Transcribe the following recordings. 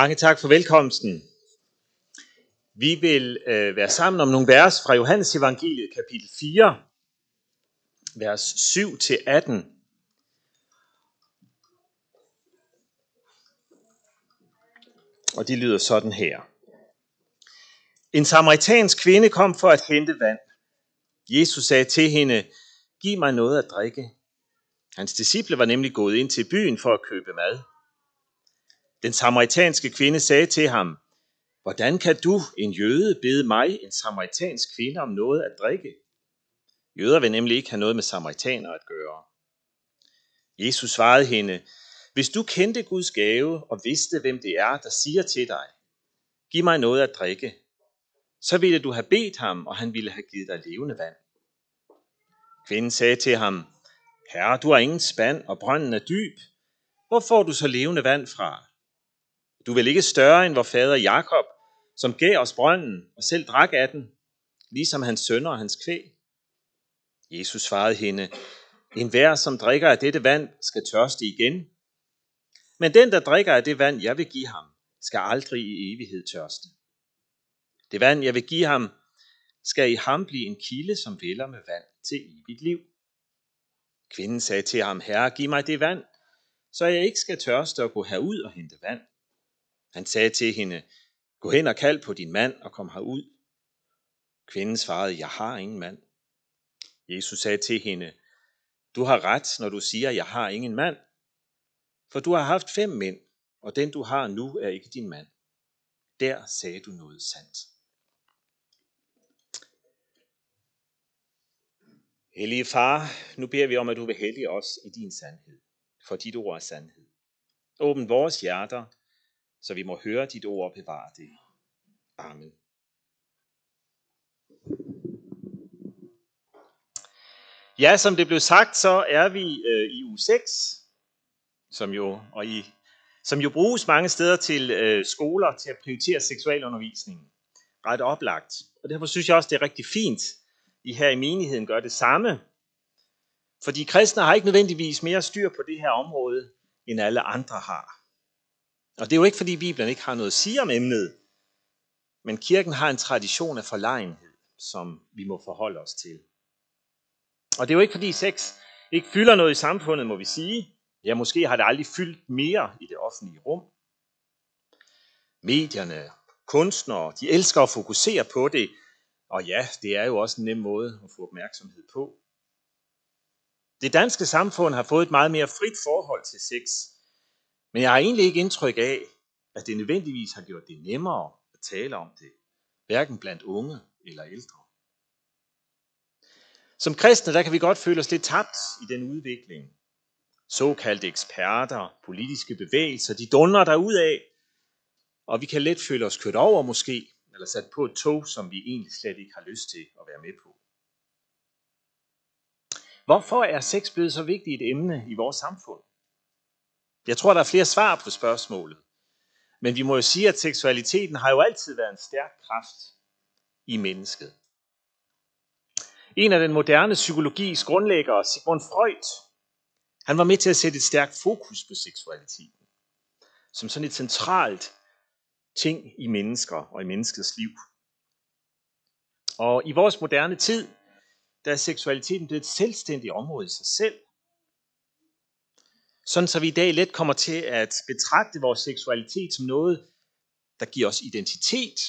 Mange tak for velkomsten. Vi vil øh, være sammen om nogle vers fra Johannes evangeliet kapitel 4, vers 7 til 18. Og de lyder sådan her. En samaritansk kvinde kom for at hente vand. Jesus sagde til hende, giv mig noget at drikke. Hans disciple var nemlig gået ind til byen for at købe mad. Den samaritanske kvinde sagde til ham, Hvordan kan du, en jøde, bede mig, en samaritansk kvinde, om noget at drikke? Jøder vil nemlig ikke have noget med samaritaner at gøre. Jesus svarede hende, Hvis du kendte Guds gave og vidste, hvem det er, der siger til dig, Giv mig noget at drikke, så ville du have bedt ham, og han ville have givet dig levende vand. Kvinden sagde til ham, Herre, du har ingen spand, og brønden er dyb. Hvor får du så levende vand fra? Du er vel ikke større end vor fader Jakob, som gav os brønden og selv drak af den, ligesom hans sønner og hans kvæg. Jesus svarede hende, en hver, som drikker af dette vand, skal tørste igen. Men den, der drikker af det vand, jeg vil give ham, skal aldrig i evighed tørste. Det vand, jeg vil give ham, skal i ham blive en kilde, som vælger med vand til evigt liv. Kvinden sagde til ham, Herre, giv mig det vand, så jeg ikke skal tørste og gå herud og hente vand. Han sagde til hende, gå hen og kald på din mand og kom herud. Kvinden svarede, jeg har ingen mand. Jesus sagde til hende, du har ret, når du siger, jeg har ingen mand. For du har haft fem mænd, og den du har nu er ikke din mand. Der sagde du noget sandt. Hellige far, nu beder vi om, at du vil hellige os i din sandhed, for dit ord er sandhed. Åbn vores hjerter, så vi må høre dit ord og bevare det. Amen. Ja, som det blev sagt, så er vi øh, i uge 6, som jo, og i, som jo bruges mange steder til øh, skoler til at prioritere seksualundervisningen. Ret oplagt. Og derfor synes jeg også, det er rigtig fint, I her i menigheden gør det samme. Fordi kristne har ikke nødvendigvis mere styr på det her område, end alle andre har. Og det er jo ikke, fordi Bibelen ikke har noget at sige om emnet, men kirken har en tradition af forlegenhed, som vi må forholde os til. Og det er jo ikke, fordi sex ikke fylder noget i samfundet, må vi sige. Ja, måske har det aldrig fyldt mere i det offentlige rum. Medierne, kunstnere, de elsker at fokusere på det, og ja, det er jo også en nem måde at få opmærksomhed på. Det danske samfund har fået et meget mere frit forhold til sex, men jeg har egentlig ikke indtryk af, at det nødvendigvis har gjort det nemmere at tale om det, hverken blandt unge eller ældre. Som kristne, der kan vi godt føle os lidt tabt i den udvikling. Såkaldte eksperter, politiske bevægelser, de dunder der af, og vi kan let føle os kørt over måske, eller sat på et tog, som vi egentlig slet ikke har lyst til at være med på. Hvorfor er sex blevet så vigtigt et emne i vores samfund? Jeg tror, der er flere svar på spørgsmålet. Men vi må jo sige, at seksualiteten har jo altid været en stærk kraft i mennesket. En af den moderne psykologis grundlæggere, Sigmund Freud, han var med til at sætte et stærkt fokus på seksualiteten, som sådan et centralt ting i mennesker og i menneskets liv. Og i vores moderne tid, der er seksualiteten blevet et selvstændigt område i sig selv, sådan så vi i dag let kommer til at betragte vores seksualitet som noget, der giver os identitet,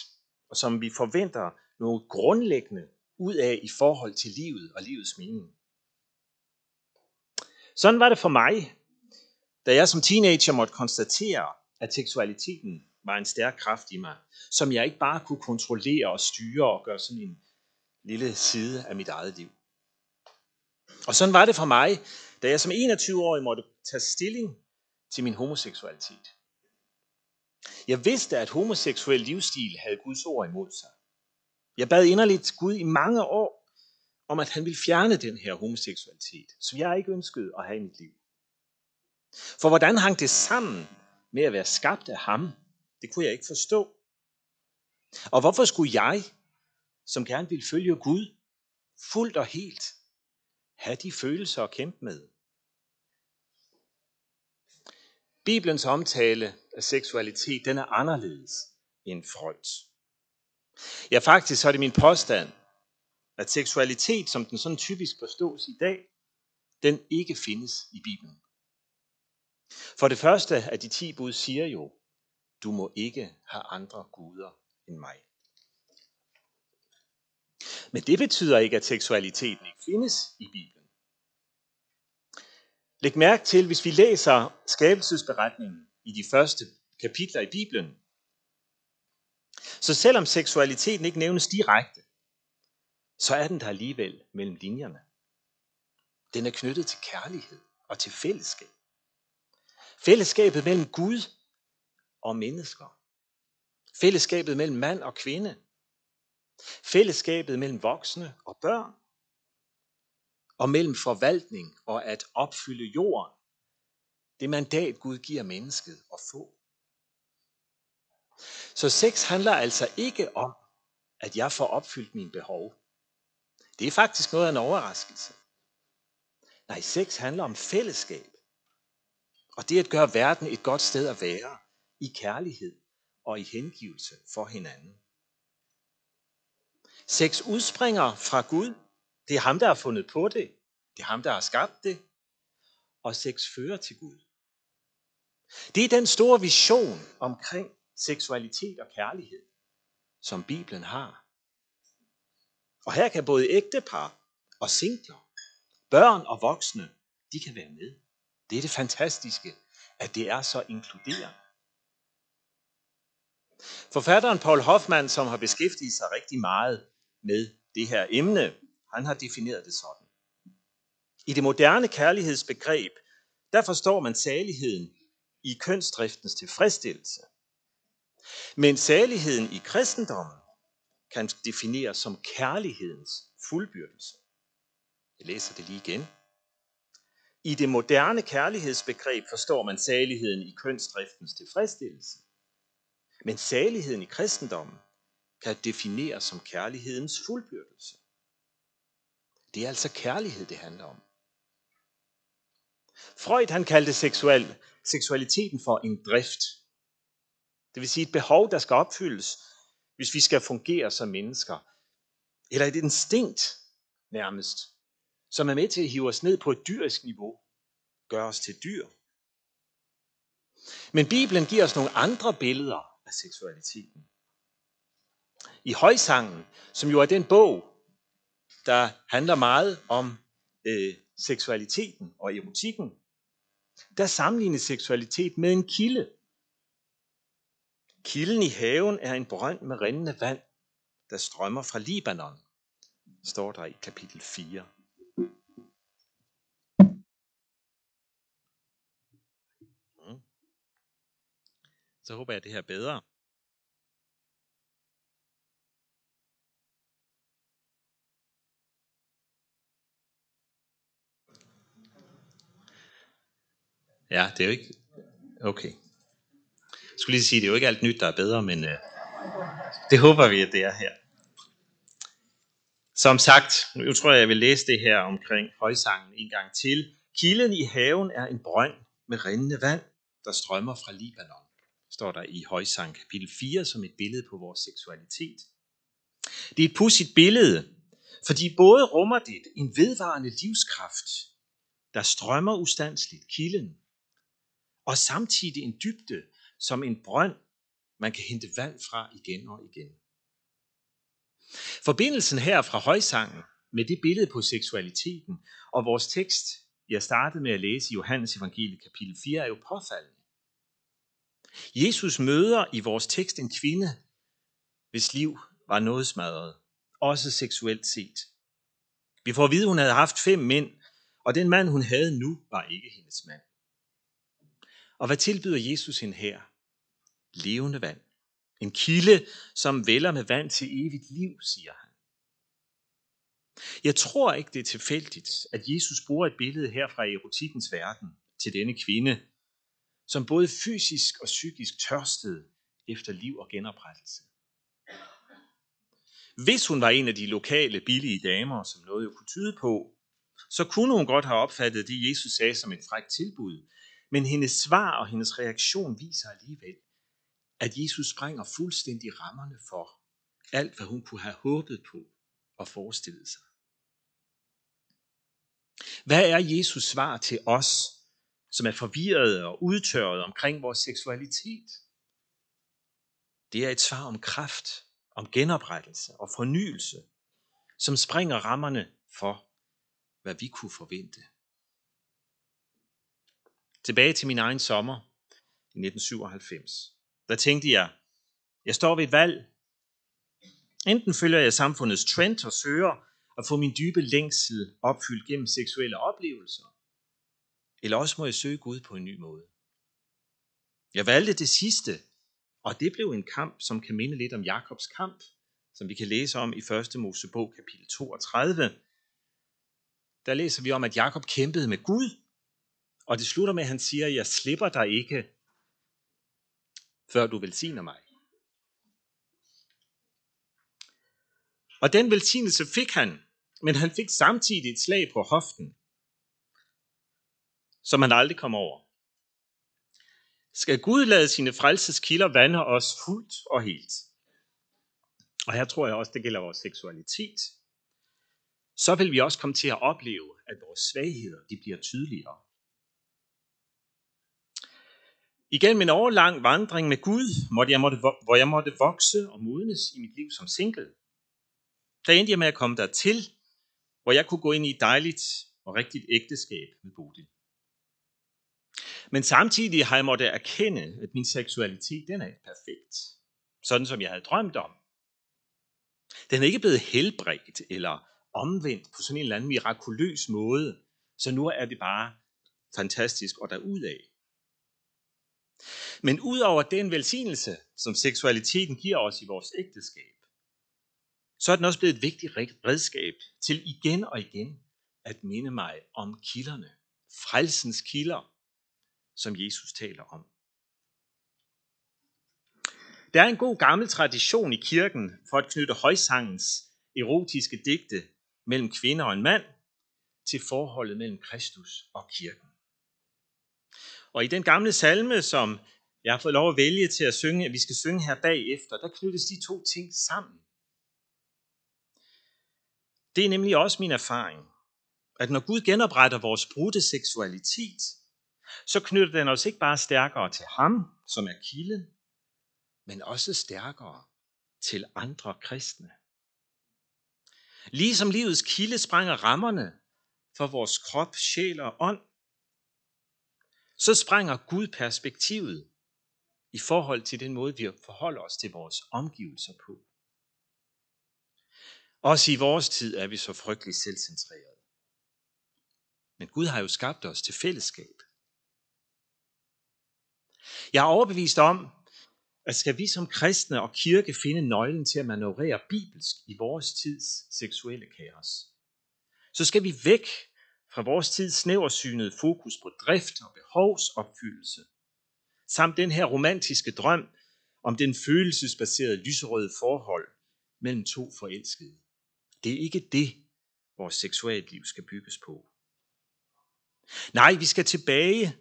og som vi forventer noget grundlæggende ud af i forhold til livet og livets mening. Sådan var det for mig, da jeg som teenager måtte konstatere, at seksualiteten var en stærk kraft i mig, som jeg ikke bare kunne kontrollere og styre og gøre sådan en lille side af mit eget liv. Og sådan var det for mig, da jeg som 21-årig måtte tage stilling til min homoseksualitet. Jeg vidste, at homoseksuel livsstil havde Guds ord imod sig. Jeg bad inderligt Gud i mange år om, at han ville fjerne den her homoseksualitet, som jeg ikke ønskede at have i mit liv. For hvordan hang det sammen med at være skabt af ham? Det kunne jeg ikke forstå. Og hvorfor skulle jeg, som gerne ville følge Gud, fuldt og helt, have de følelser at kæmpe med? Bibelens omtale af seksualitet, den er anderledes end Freuds. Ja, faktisk så er det min påstand, at seksualitet, som den sådan typisk forstås i dag, den ikke findes i Bibelen. For det første af de ti bud siger jo, du må ikke have andre guder end mig. Men det betyder ikke, at seksualiteten ikke findes i Bibelen. Læg mærke til, hvis vi læser skabelsesberetningen i de første kapitler i Bibelen, så selvom seksualiteten ikke nævnes direkte, så er den der alligevel mellem linjerne. Den er knyttet til kærlighed og til fællesskab. Fællesskabet mellem Gud og mennesker. Fællesskabet mellem mand og kvinde. Fællesskabet mellem voksne og børn. Og mellem forvaltning og at opfylde jorden. Det mandat Gud giver mennesket at få. Så sex handler altså ikke om, at jeg får opfyldt mine behov. Det er faktisk noget af en overraskelse. Nej, sex handler om fællesskab. Og det at gøre verden et godt sted at være i kærlighed og i hengivelse for hinanden. Sex udspringer fra Gud. Det er ham, der har fundet på det. Det er ham, der har skabt det. Og sex fører til Gud. Det er den store vision omkring seksualitet og kærlighed, som Bibelen har. Og her kan både ægtepar og singler, børn og voksne, de kan være med. Det er det fantastiske, at det er så inkluderende. Forfatteren Paul Hoffmann, som har beskæftiget sig rigtig meget med det her emne, han har defineret det sådan. I det moderne kærlighedsbegreb, der forstår man saligheden i kønsdriftens tilfredsstillelse. Men saligheden i kristendommen kan defineres som kærlighedens fuldbyrdelse. Jeg læser det lige igen. I det moderne kærlighedsbegreb forstår man saligheden i kønsdriftens tilfredsstillelse. Men saligheden i kristendommen kan defineres som kærlighedens fuldbyrdelse. Det er altså kærlighed, det handler om. Freud han kaldte seksuel, seksualiteten for en drift. Det vil sige et behov, der skal opfyldes, hvis vi skal fungere som mennesker. Eller et instinkt nærmest, som er med til at hive os ned på et dyrisk niveau, gør os til dyr. Men Bibelen giver os nogle andre billeder af seksualiteten. I højsangen, som jo er den bog, der handler meget om øh, seksualiteten og erotikken, der sammenlignes seksualitet med en kilde. Kilden i haven er en brønd med rindende vand, der strømmer fra Libanon, står der i kapitel 4. Mm. Så håber jeg, at det her er bedre. Ja, det er jo ikke... Okay. Jeg skulle lige sige, det er jo ikke alt nyt, der er bedre, men øh, det håber vi, at det er her. Som sagt, nu tror jeg, jeg vil læse det her omkring højsangen en gang til. Kilden i haven er en brønd med rindende vand, der strømmer fra Libanon, står der i højsang kapitel 4 som et billede på vores seksualitet. Det er et pudsigt billede, fordi både rummer det en vedvarende livskraft, der strømmer ustandsligt, kilden, og samtidig en dybde, som en brønd, man kan hente vand fra igen og igen. Forbindelsen her fra højsangen med det billede på seksualiteten og vores tekst, jeg startede med at læse i Johannes evangelie kapitel 4, er jo påfaldende. Jesus møder i vores tekst en kvinde, hvis liv var noget smadret, også seksuelt set. Vi får at vide, at hun havde haft fem mænd, og den mand, hun havde nu, var ikke hendes mand. Og hvad tilbyder Jesus hende her? Levende vand. En kilde, som vælger med vand til evigt liv, siger han. Jeg tror ikke, det er tilfældigt, at Jesus bruger et billede her fra erotikkens verden til denne kvinde, som både fysisk og psykisk tørstede efter liv og genoprettelse. Hvis hun var en af de lokale billige damer, som noget jo kunne tyde på, så kunne hun godt have opfattet det, Jesus sagde som et frækt tilbud, men hendes svar og hendes reaktion viser alligevel, at Jesus sprænger fuldstændig rammerne for alt, hvad hun kunne have håbet på og forestillet sig. Hvad er Jesus svar til os, som er forvirrede og udtørrede omkring vores seksualitet? Det er et svar om kraft, om genoprettelse og fornyelse, som springer rammerne for, hvad vi kunne forvente. Tilbage til min egen sommer i 1997. Der tænkte jeg, jeg står ved et valg. Enten følger jeg samfundets trend og søger at få min dybe længsel opfyldt gennem seksuelle oplevelser, eller også må jeg søge Gud på en ny måde. Jeg valgte det sidste, og det blev en kamp, som kan minde lidt om Jakobs kamp, som vi kan læse om i 1. Mosebog kapitel 32. Der læser vi om, at Jakob kæmpede med Gud, og det slutter med, at han siger, jeg slipper dig ikke, før du velsigner mig. Og den velsignelse fik han, men han fik samtidig et slag på hoften, som han aldrig kom over. Skal Gud lade sine frelseskilder vande os fuldt og helt? Og her tror jeg også, det gælder vores seksualitet. Så vil vi også komme til at opleve, at vores svagheder de bliver tydeligere. Igen en årlang vandring med Gud, måtte jeg måtte, hvor jeg måtte vokse og modnes i mit liv som single. Der endte jeg med at komme dertil, hvor jeg kunne gå ind i et dejligt og rigtigt ægteskab med Bodil. Men samtidig har jeg måttet erkende, at min seksualitet den er ikke perfekt. Sådan som jeg havde drømt om. Den er ikke blevet helbredt eller omvendt på sådan en eller anden mirakuløs måde, så nu er det bare fantastisk og derudad. Men ud over den velsignelse, som seksualiteten giver os i vores ægteskab, så er den også blevet et vigtigt redskab til igen og igen at minde mig om kilderne, frelsens kilder, som Jesus taler om. Der er en god gammel tradition i kirken for at knytte højsangens erotiske digte mellem kvinder og en mand til forholdet mellem Kristus og kirken. Og i den gamle salme, som jeg har fået lov at vælge til at synge, at vi skal synge her bagefter, der knyttes de to ting sammen. Det er nemlig også min erfaring, at når Gud genopretter vores brudte seksualitet, så knytter den os ikke bare stærkere til ham, som er kilden, men også stærkere til andre kristne. Ligesom livets kilde sprænger rammerne for vores krop, sjæl og ånd, så sprænger Gud perspektivet i forhold til den måde, vi forholder os til vores omgivelser på. Også i vores tid er vi så frygteligt selvcentrerede. Men Gud har jo skabt os til fællesskab. Jeg er overbevist om, at skal vi som kristne og kirke finde nøglen til at manøvrere bibelsk i vores tids seksuelle kaos, så skal vi væk fra vores tids snæversynede fokus på drift og behovsopfyldelse, samt den her romantiske drøm om den følelsesbaserede lyserøde forhold mellem to forelskede. Det er ikke det, vores seksualliv skal bygges på. Nej, vi skal tilbage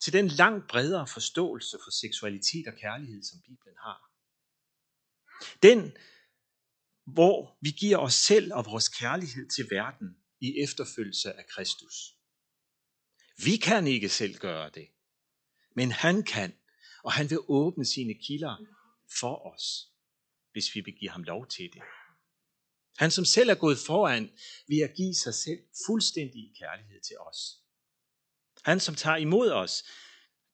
til den langt bredere forståelse for seksualitet og kærlighed, som Bibelen har. Den, hvor vi giver os selv og vores kærlighed til verden i efterfølgelse af Kristus. Vi kan ikke selv gøre det, men han kan, og han vil åbne sine kilder for os, hvis vi vil give ham lov til det. Han som selv er gået foran ved at give sig selv fuldstændig kærlighed til os. Han som tager imod os.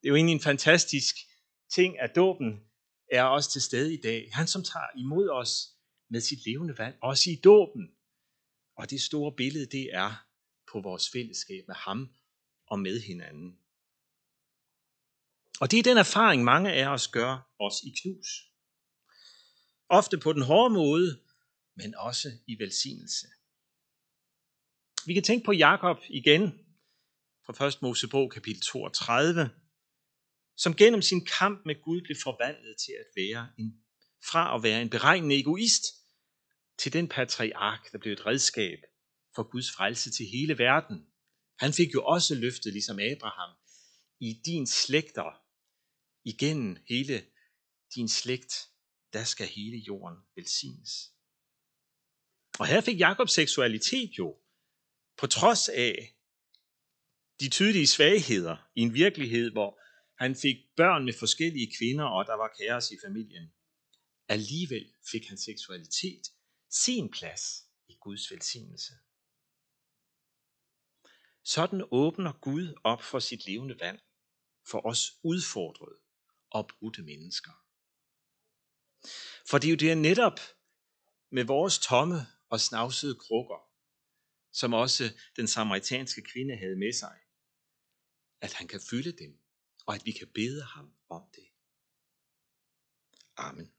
Det er jo egentlig en fantastisk ting, at dåben er også til stede i dag. Han som tager imod os med sit levende vand, også i dåben. Og det store billede, det er på vores fællesskab med ham og med hinanden. Og det er den erfaring, mange af os gør os i knus. Ofte på den hårde måde, men også i velsignelse. Vi kan tænke på Jakob igen fra 1. Mosebog kapitel 32, som gennem sin kamp med Gud blev forvandlet til at være en, fra at være en beregnende egoist til den patriark, der blev et redskab for Guds frelse til hele verden. Han fik jo også løftet, ligesom Abraham, i din slægter, igennem hele din slægt, der skal hele jorden velsignes. Og her fik Jakobs seksualitet jo, på trods af de tydelige svagheder i en virkelighed, hvor han fik børn med forskellige kvinder, og der var kaos i familien. Alligevel fik han seksualitet sin plads i Guds velsignelse. Sådan åbner Gud op for sit levende vand for os udfordrede og brudte mennesker. For det er jo det netop med vores tomme og snavsede krukker, som også den samaritanske kvinde havde med sig, at han kan fylde dem, og at vi kan bede ham om det. Amen.